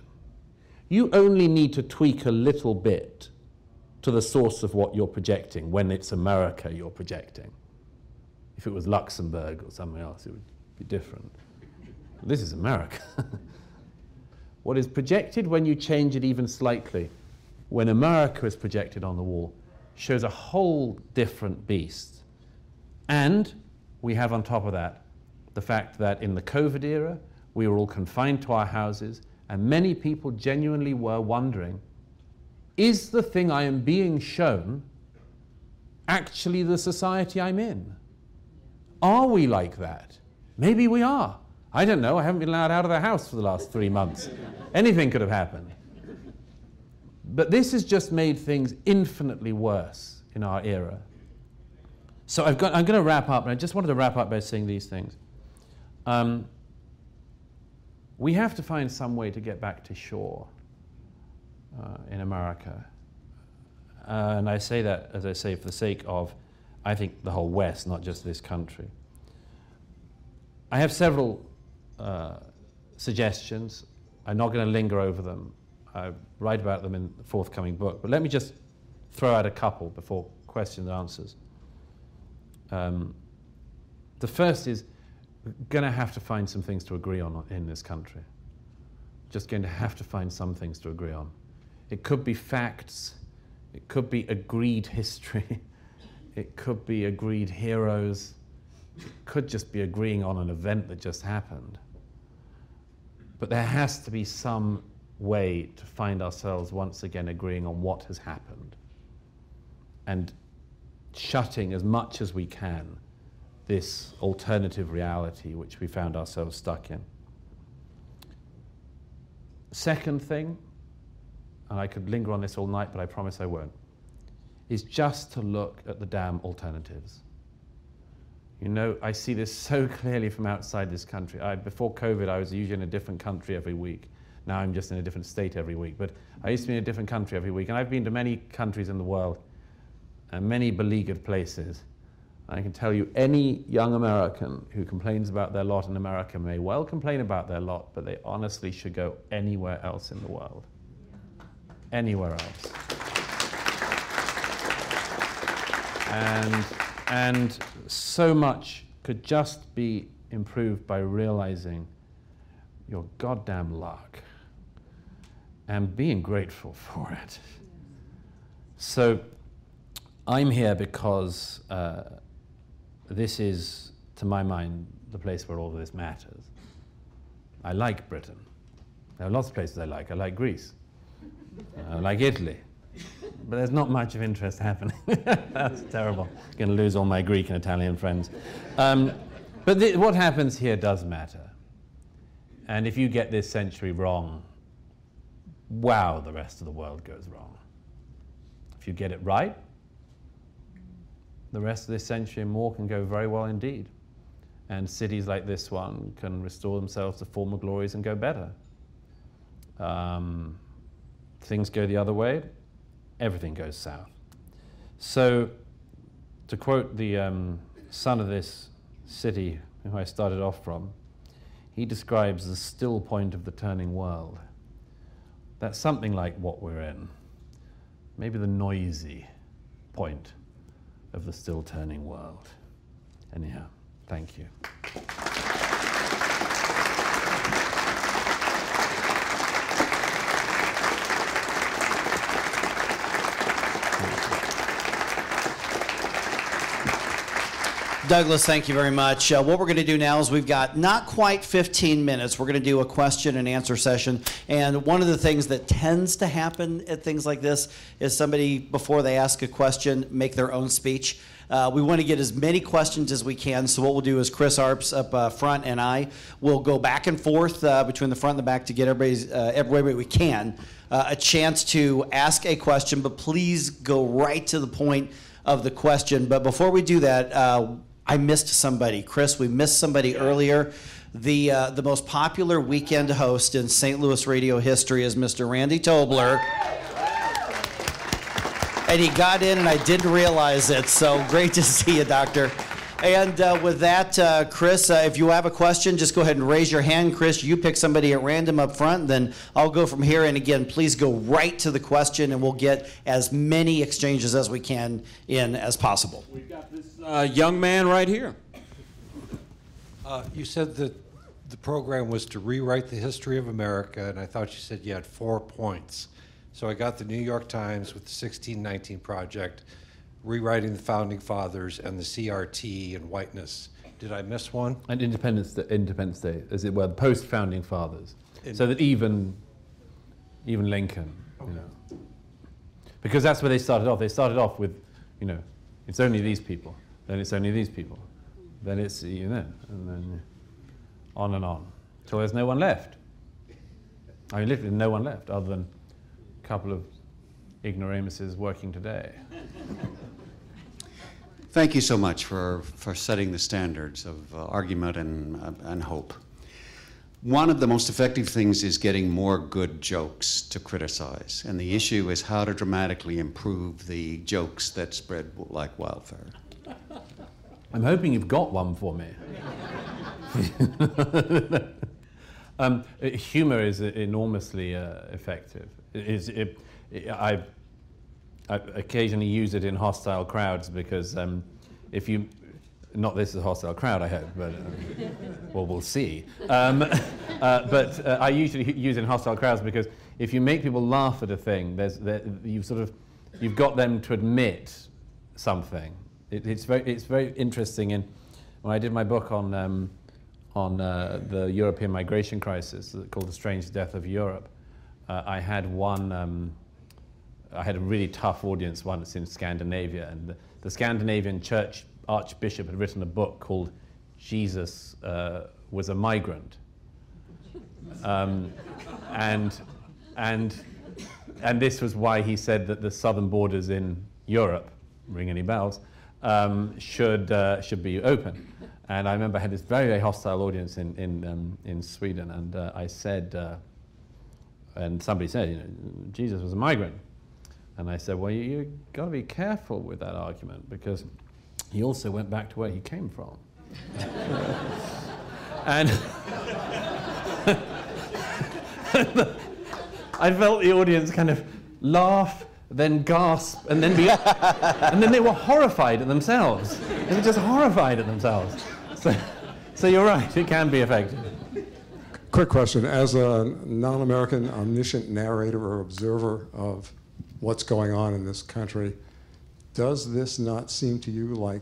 You only need to tweak a little bit to the source of what you're projecting when it's America you're projecting. If it was Luxembourg or somewhere else, it would be different. This is America. what is projected when you change it even slightly, when America is projected on the wall, shows a whole different beast. And we have on top of that the fact that in the COVID era, we were all confined to our houses, and many people genuinely were wondering is the thing I am being shown actually the society I'm in? Are we like that? Maybe we are. I don't know. I haven't been allowed out of the house for the last three months. Anything could have happened. But this has just made things infinitely worse in our era. So I've got, I'm going to wrap up, and I just wanted to wrap up by saying these things. Um, we have to find some way to get back to shore uh, in America. Uh, and I say that, as I say, for the sake of, I think, the whole West, not just this country. I have several uh, suggestions. I'm not going to linger over them. I write about them in the forthcoming book. But let me just throw out a couple before questions and answers. Um, the first is we're going to have to find some things to agree on in this country. Just going to have to find some things to agree on. It could be facts, it could be agreed history, it could be agreed heroes, it could just be agreeing on an event that just happened. But there has to be some way to find ourselves once again agreeing on what has happened and shutting as much as we can this alternative reality which we found ourselves stuck in. Second thing, and I could linger on this all night, but I promise I won't, is just to look at the damn alternatives. You know, I see this so clearly from outside this country. I, before COVID, I was usually in a different country every week. Now I'm just in a different state every week. But I used to be in a different country every week. And I've been to many countries in the world and many beleaguered places. I can tell you, any young American who complains about their lot in America may well complain about their lot, but they honestly should go anywhere else in the world anywhere else. And, and so much could just be improved by realizing your goddamn luck and being grateful for it. So I'm here because uh, this is, to my mind, the place where all of this matters. I like Britain. There are lots of places I like. I like Greece. I like Italy. But there's not much of interest happening. That's terrible. I'm Going to lose all my Greek and Italian friends. Um, but what happens here does matter. And if you get this century wrong, wow, the rest of the world goes wrong. If you get it right, the rest of this century and more can go very well indeed. And cities like this one can restore themselves to former glories and go better. Um, things go the other way, everything goes south. So, to quote the um, son of this city who I started off from, he describes the still point of the turning world. That's something like what we're in, maybe the noisy point of the still turning world. Anyhow, thank you. Douglas, thank you very much. Uh, what we're going to do now is we've got not quite 15 minutes. We're going to do a question and answer session. And one of the things that tends to happen at things like this is somebody, before they ask a question, make their own speech. Uh, we want to get as many questions as we can. So what we'll do is Chris Arps up uh, front and I will go back and forth uh, between the front and the back to get everybody's uh, everybody we can uh, a chance to ask a question. But please go right to the point of the question. But before we do that, uh, I missed somebody. Chris, we missed somebody earlier. The, uh, the most popular weekend host in St. Louis radio history is Mr. Randy Tobler. And he got in, and I didn't realize it. So great to see you, Doctor. And uh, with that, uh, Chris, uh, if you have a question, just go ahead and raise your hand. Chris, you pick somebody at random up front, then I'll go from here. And again, please go right to the question, and we'll get as many exchanges as we can in as possible. We've got this uh, young man right here. Uh, you said that the program was to rewrite the history of America, and I thought you said you had four points. So I got the New York Times with the 1619 Project, rewriting the Founding Fathers, and the CRT and whiteness. Did I miss one? And Independence Day, Independence Day as it were, the post-founding fathers, so that even, even Lincoln, you know, because that's where they started off. They started off with, you know, it's only these people, then it's only these people, then it's you know, and then on and on, till there's no one left. I mean, literally no one left other than a couple of ignoramuses working today. Thank you so much for, for setting the standards of uh, argument and, uh, and hope. One of the most effective things is getting more good jokes to criticize, and the issue is how to dramatically improve the jokes that spread like wildfire. I'm hoping you've got one for me. um, humor is enormously uh, effective. It is, it, it, I, I occasionally use it in hostile crowds because um, if you, not this is a hostile crowd, I hope, but um, well, we'll see. Um, uh, but uh, I usually use it in hostile crowds because if you make people laugh at a thing, there's, there, you've sort of, you've got them to admit something. It, it's, very, it's very interesting. In, when I did my book on, um, on uh, the European migration crisis called The Strange Death of Europe, uh, I had one, um, I had a really tough audience once in Scandinavia, and the, the Scandinavian church archbishop had written a book called Jesus uh, Was a Migrant. Um, and, and, and this was why he said that the southern borders in Europe, ring any bells, um, should, uh, should be open. And I remember I had this very, very hostile audience in, in, um, in Sweden, and uh, I said, uh, and somebody said, you know, Jesus was a migrant. And I said, well, you, you got to be careful with that argument because he also went back to where he came from. and I felt the audience kind of laugh, then gasp, and then be, and then they were horrified at themselves. They were just horrified at themselves. So, so you're right, it can be effective. Quick question. As a non American omniscient narrator or observer of what's going on in this country, does this not seem to you like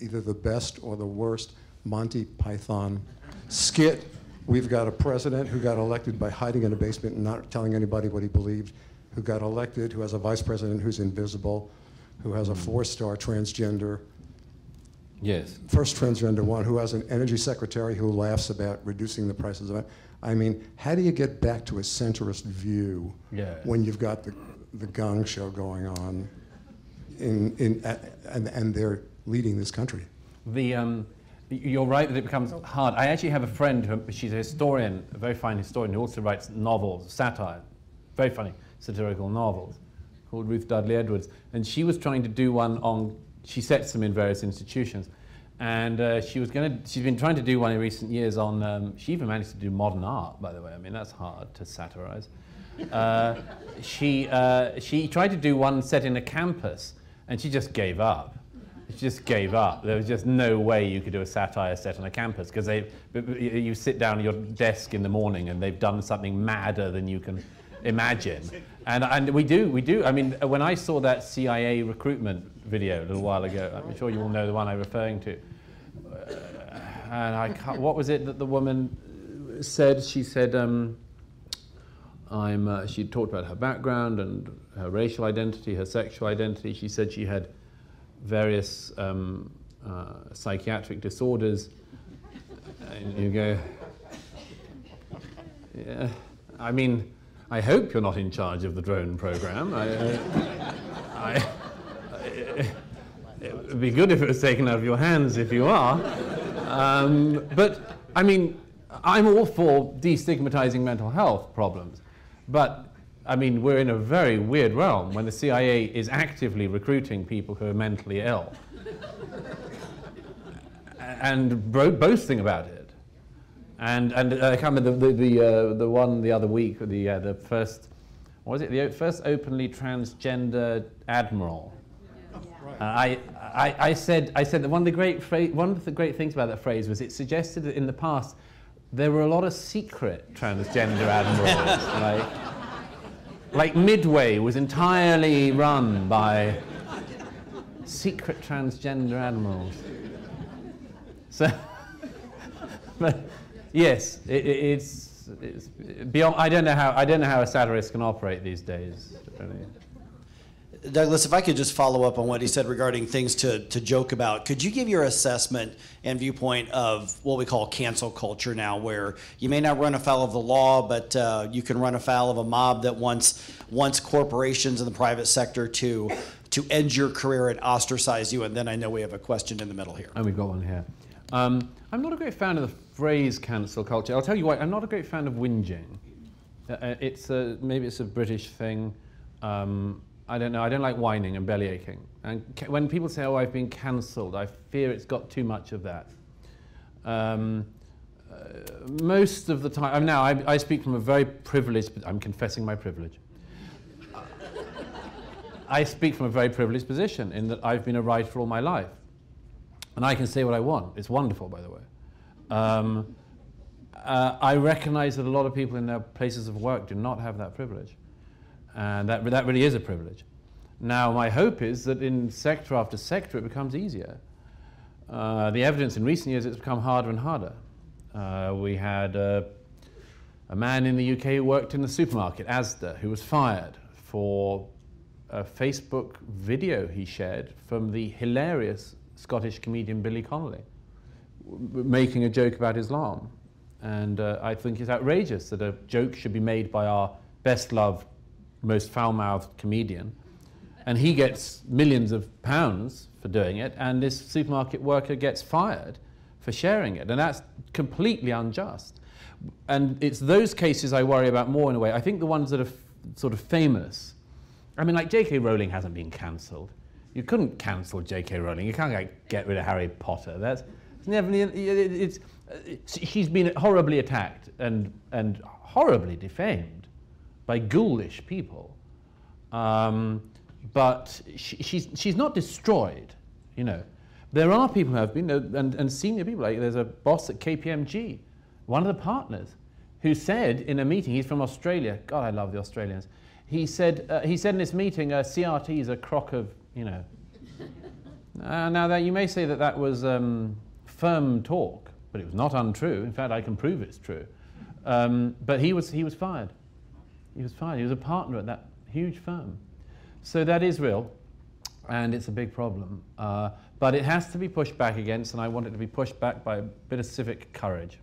either the best or the worst Monty Python skit? We've got a president who got elected by hiding in a basement and not telling anybody what he believed. who got elected, who has a vice president who's invisible, who has a hmm. four-star transgender, Yes. first transgender one, who has an energy secretary who laughs about reducing the prices of it. I mean, how do you get back to a centrist view Yeah. when you've got the, the gong show going on in, in, a- and, and they're leading this country? The, um, you're right that it becomes hard. I actually have a friend, who, she's a historian, a very fine historian, who also writes novels, satire, very funny satirical novels, called Ruth Dudley Edwards. And she was trying to do one on, she sets them in various institutions. And uh, she was going to, she's been trying to do one in recent years on, um, she even managed to do modern art, by the way. I mean, that's hard to satirize. Uh, she, uh, she tried to do one set in a campus, and she just gave up. She just gave up. There was just no way you could do a satire set on a campus because they, you sit down at your desk in the morning and they've done something madder than you can imagine. And, and we do, we do. I mean, when I saw that CIA recruitment video a little while ago, I'm sure you all know the one I'm referring to. Uh, and I can't, what was it that the woman said? She said, um, I'm, uh, she talked about her background and her racial identity, her sexual identity. She said she had various um, uh, psychiatric disorders. And you go, yeah, I mean, I hope you're not in charge of the drone program. I, uh, I, it would be good if it was taken out of your hands if you are. Um, but, I mean, I'm all for destigmatizing mental health problems. But, I mean, we're in a very weird realm when the CIA is actively recruiting people who are mentally ill and bro- boasting about it. And, and uh, I can't remember the, the, the, uh, the one the other week, the, uh, the first, what was it, the first openly transgender admiral. Uh, I, I, I, said, I said that one of, the great phra- one of the great things about that phrase was it suggested that in the past there were a lot of secret transgender admirals. like, like Midway was entirely run by secret transgender animals. So, but yes, it, it, it's, it's beyond. I don't know how I don't know how a satirist can operate these days. Really. Douglas, if I could just follow up on what he said regarding things to, to joke about, could you give your assessment and viewpoint of what we call cancel culture now, where you may not run afoul of the law, but uh, you can run afoul of a mob that wants wants corporations in the private sector to to end your career and ostracize you? And then I know we have a question in the middle here. And we've got one here. Um, I'm not a great fan of the phrase cancel culture. I'll tell you why. I'm not a great fan of whinging. Uh, uh, it's a, maybe it's a British thing. Um, I don't know. I don't like whining and belly aching. And when people say, "Oh, I've been cancelled," I fear it's got too much of that. Um, uh, most of the time, I'm now I, I speak from a very privileged. I'm confessing my privilege. I speak from a very privileged position in that I've been a writer all my life. And I can say what I want. It's wonderful, by the way. Um, uh, I recognize that a lot of people in their places of work do not have that privilege. And that, that really is a privilege. Now, my hope is that in sector after sector it becomes easier. Uh, the evidence in recent years it's become harder and harder. Uh, we had uh, a man in the UK who worked in the supermarket, Asda, who was fired for a Facebook video he shared from the hilarious Scottish comedian Billy Connolly, making a joke about Islam. And uh, I think it's outrageous that a joke should be made by our best loved, most foul mouthed comedian. And he gets millions of pounds for doing it, and this supermarket worker gets fired for sharing it. And that's completely unjust. And it's those cases I worry about more in a way. I think the ones that are sort of famous, I mean, like J.K. Rowling hasn't been cancelled. You couldn't cancel J.K. Rowling. You can't like, get rid of Harry Potter. That's it's never. It's, it's, she's been horribly attacked and and horribly defamed by ghoulish people. Um, but she, she's she's not destroyed. You know, there are people who have been uh, and, and senior people. Like there's a boss at KPMG, one of the partners, who said in a meeting. He's from Australia. God, I love the Australians he said, uh, he said in this meeting, uh, CRT is a crock of, you know. Uh, now, that you may say that that was um, firm talk, but it was not untrue. In fact, I can prove it's true. Um, but he was, he was fired. He was fired. He was a partner at that. huge firm. So that is real, and it's a big problem. Uh, but it has to be pushed back against, and I want it to be pushed back by a bit of civic courage.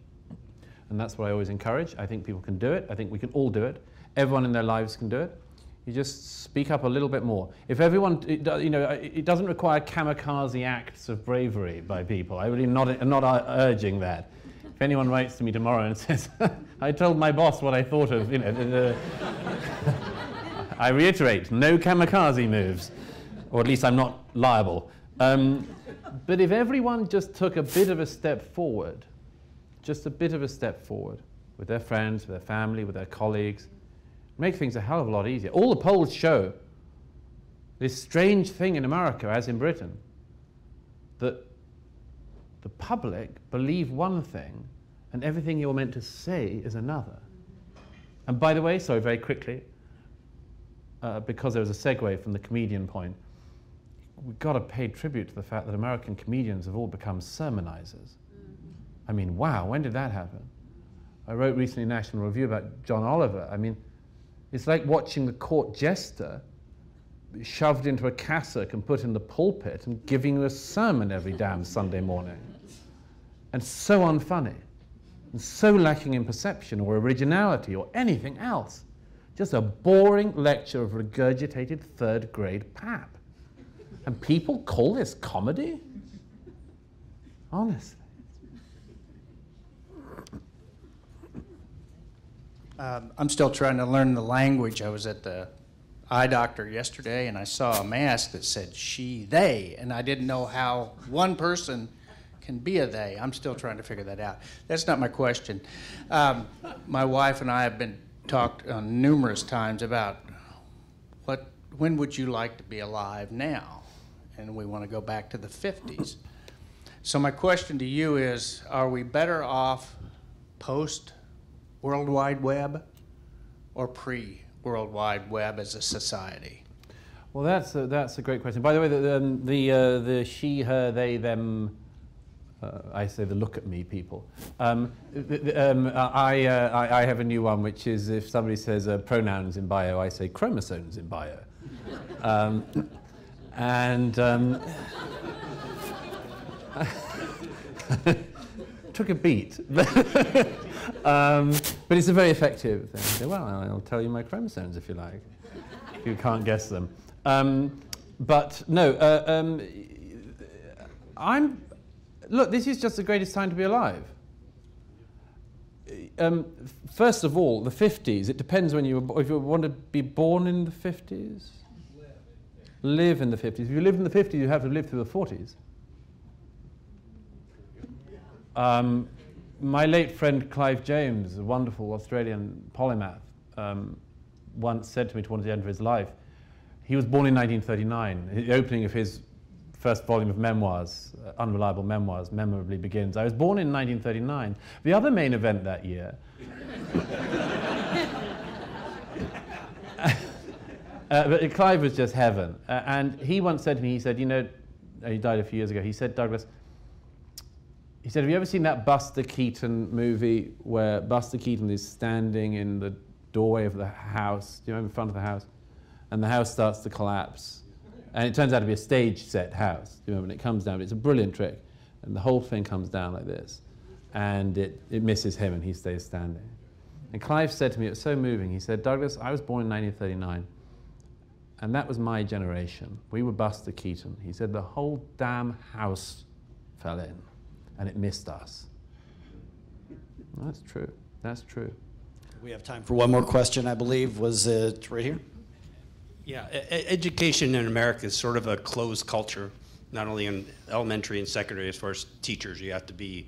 And that's what I always encourage. I think people can do it. I think we can all do it. Everyone in their lives can do it. You just speak up a little bit more. If everyone, you know, it doesn't require kamikaze acts of bravery by people. I really not, I'm not urging that. If anyone writes to me tomorrow and says, I told my boss what I thought of, you know, I reiterate, no kamikaze moves, or at least I'm not liable. Um, but if everyone just took a bit of a step forward, just a bit of a step forward with their friends, with their family, with their colleagues, make things a hell of a lot easier. All the polls show this strange thing in America, as in Britain, that the public believe one thing and everything you're meant to say is another. And by the way, sorry, very quickly, uh, because there was a segue from the comedian point, we've got to pay tribute to the fact that American comedians have all become sermonizers. I mean, wow, when did that happen? I wrote recently a National Review about John Oliver. I mean, it's like watching the court jester shoved into a cassock and put in the pulpit and giving you a sermon every damn Sunday morning. And so unfunny, and so lacking in perception or originality or anything else. Just a boring lecture of regurgitated third grade pap. And people call this comedy? Honestly. Um, I'm still trying to learn the language. I was at the eye doctor yesterday and I saw a mask that said she, they, and I didn't know how one person can be a they. I'm still trying to figure that out. That's not my question. Um, my wife and I have been talked uh, numerous times about what, when would you like to be alive now? And we want to go back to the 50s. So my question to you is, are we better off post World Wide Web or pre World Wide Web as a society? Well, that's a, that's a great question. By the way, the, um, the, uh, the she, her, they, them, uh, I say the look at me people. Um, um, I, uh, I, I, have a new one, which is if somebody says uh, pronouns in bio, I say chromosomes in bio. Um, and um, took a beat. but it's a very effective thing. Say, well, I'll tell you my chromosomes if you like, if you can't guess them. Um, but no, uh, um, I'm. Look, this is just the greatest time to be alive. Um, first of all, the 50s. It depends when you were, if you want to be born in the 50s. Live in the 50s. If you live in the 50s, you have to live through the 40s. Um, my late friend Clive James, a wonderful Australian polymath, um, once said to me towards the end of his life, he was born in 1939. The opening of his first volume of memoirs, uh, Unreliable Memoirs, memorably begins. I was born in 1939. The other main event that year. uh, but Clive was just heaven. Uh, and he once said to me, he said, you know, he died a few years ago, he said, Douglas, he said, Have you ever seen that Buster Keaton movie where Buster Keaton is standing in the doorway of the house, you know, in front of the house, and the house starts to collapse? And it turns out to be a stage set house, you know, when it comes down. It's a brilliant trick. And the whole thing comes down like this. And it, it misses him and he stays standing. And Clive said to me, it was so moving. He said, Douglas, I was born in 1939. And that was my generation. We were Buster Keaton. He said, the whole damn house fell in and it missed us. That's true. That's true. We have time for one more question, I believe. Was it right here? Yeah, education in America is sort of a closed culture, not only in elementary and secondary, as far as teachers. You have to be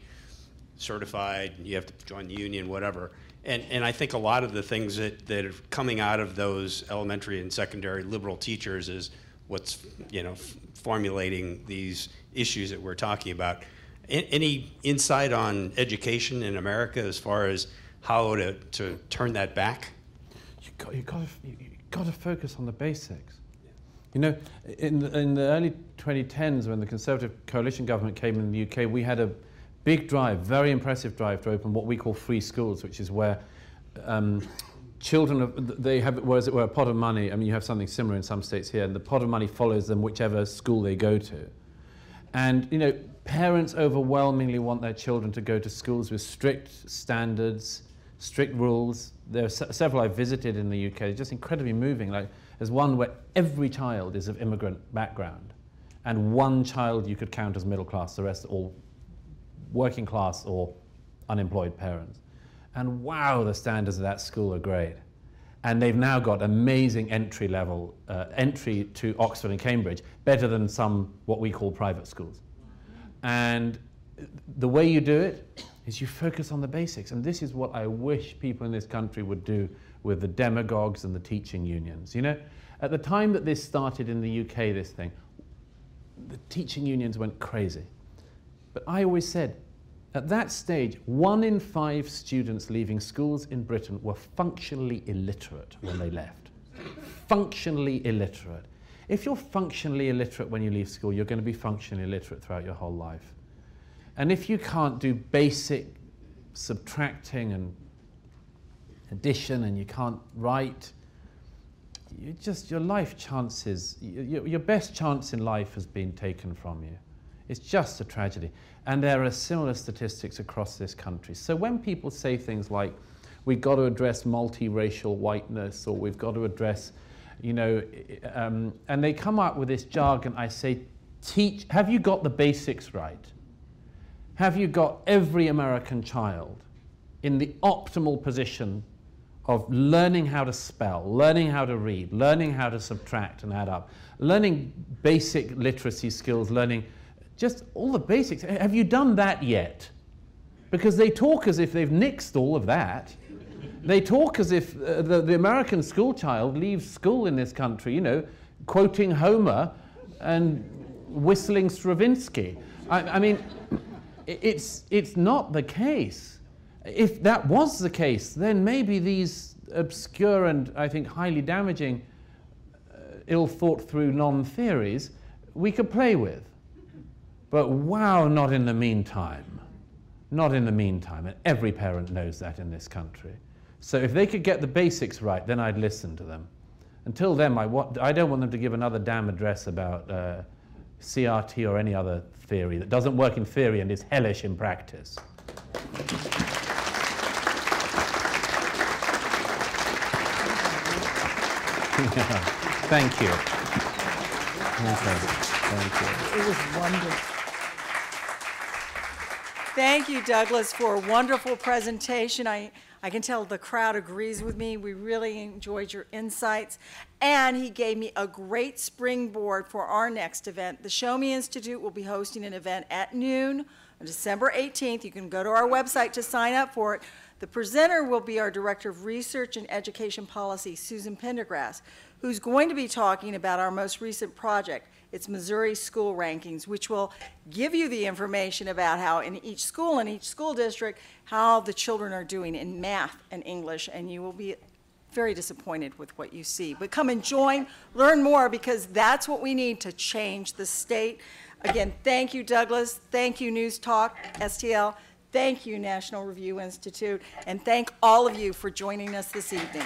certified, you have to join the union, whatever. And, and I think a lot of the things that, that are coming out of those elementary and secondary liberal teachers is what's, you know, formulating these issues that we're talking about any insight on education in America as far as how to, to turn that back? You got, you got to, you got to focus on the basics. You know, in the, in the early 2010s, when the Conservative coalition government came in the UK, we had a big drive, very impressive drive to open what we call free schools, which is where um, children, of, they have, well, as it were, a pot of money. I mean, you have something similar in some states here, and the pot of money follows them whichever school they go to. And, you know, parents overwhelmingly want their children to go to schools with strict standards, strict rules. There are se- several I've visited in the UK, just incredibly moving. Like, there's one where every child is of immigrant background, and one child you could count as middle class, the rest all working class or unemployed parents. And wow, the standards of that school are great. And they've now got amazing entry level, uh, entry to Oxford and Cambridge, better than some what we call private schools. And the way you do it is you focus on the basics. And this is what I wish people in this country would do with the demagogues and the teaching unions. You know, at the time that this started in the UK, this thing, the teaching unions went crazy. But I always said, at that stage, one in five students leaving schools in Britain were functionally illiterate when they left. functionally illiterate. If you're functionally illiterate when you leave school, you're going to be functionally illiterate throughout your whole life. And if you can't do basic subtracting and addition and you can't write, you just your life chances, your, your best chance in life has been taken from you. It's just a tragedy. And there are similar statistics across this country. So when people say things like, we've got to address multiracial whiteness, or we've got to address, you know, um, and they come up with this jargon, I say, teach, have you got the basics right? Have you got every American child in the optimal position of learning how to spell, learning how to read, learning how to subtract and add up, learning basic literacy skills, learning just all the basics. Have you done that yet? Because they talk as if they've nixed all of that. They talk as if uh, the, the American school child leaves school in this country, you know, quoting Homer and whistling Stravinsky. I, I mean, it's, it's not the case. If that was the case, then maybe these obscure and I think highly damaging, uh, ill thought through non theories we could play with. But wow, not in the meantime. Not in the meantime. And every parent knows that in this country. So if they could get the basics right, then I'd listen to them. Until then, I, want, I don't want them to give another damn address about uh, CRT or any other theory that doesn't work in theory and is hellish in practice. Thank you. Thank you. It was wonderful. Thank you, Douglas, for a wonderful presentation. I, I can tell the crowd agrees with me. We really enjoyed your insights. And he gave me a great springboard for our next event. The Show Me Institute will be hosting an event at noon on December 18th. You can go to our website to sign up for it. The presenter will be our Director of Research and Education Policy, Susan Pendergrass, who's going to be talking about our most recent project, it's Missouri School Rankings, which will give you the information about how in each school, in each school district, how the children are doing in math and English, and you will be very disappointed with what you see. But come and join, learn more, because that's what we need to change the state. Again, thank you, Douglas. Thank you, News Talk, STL. Thank you, National Review Institute. And thank all of you for joining us this evening.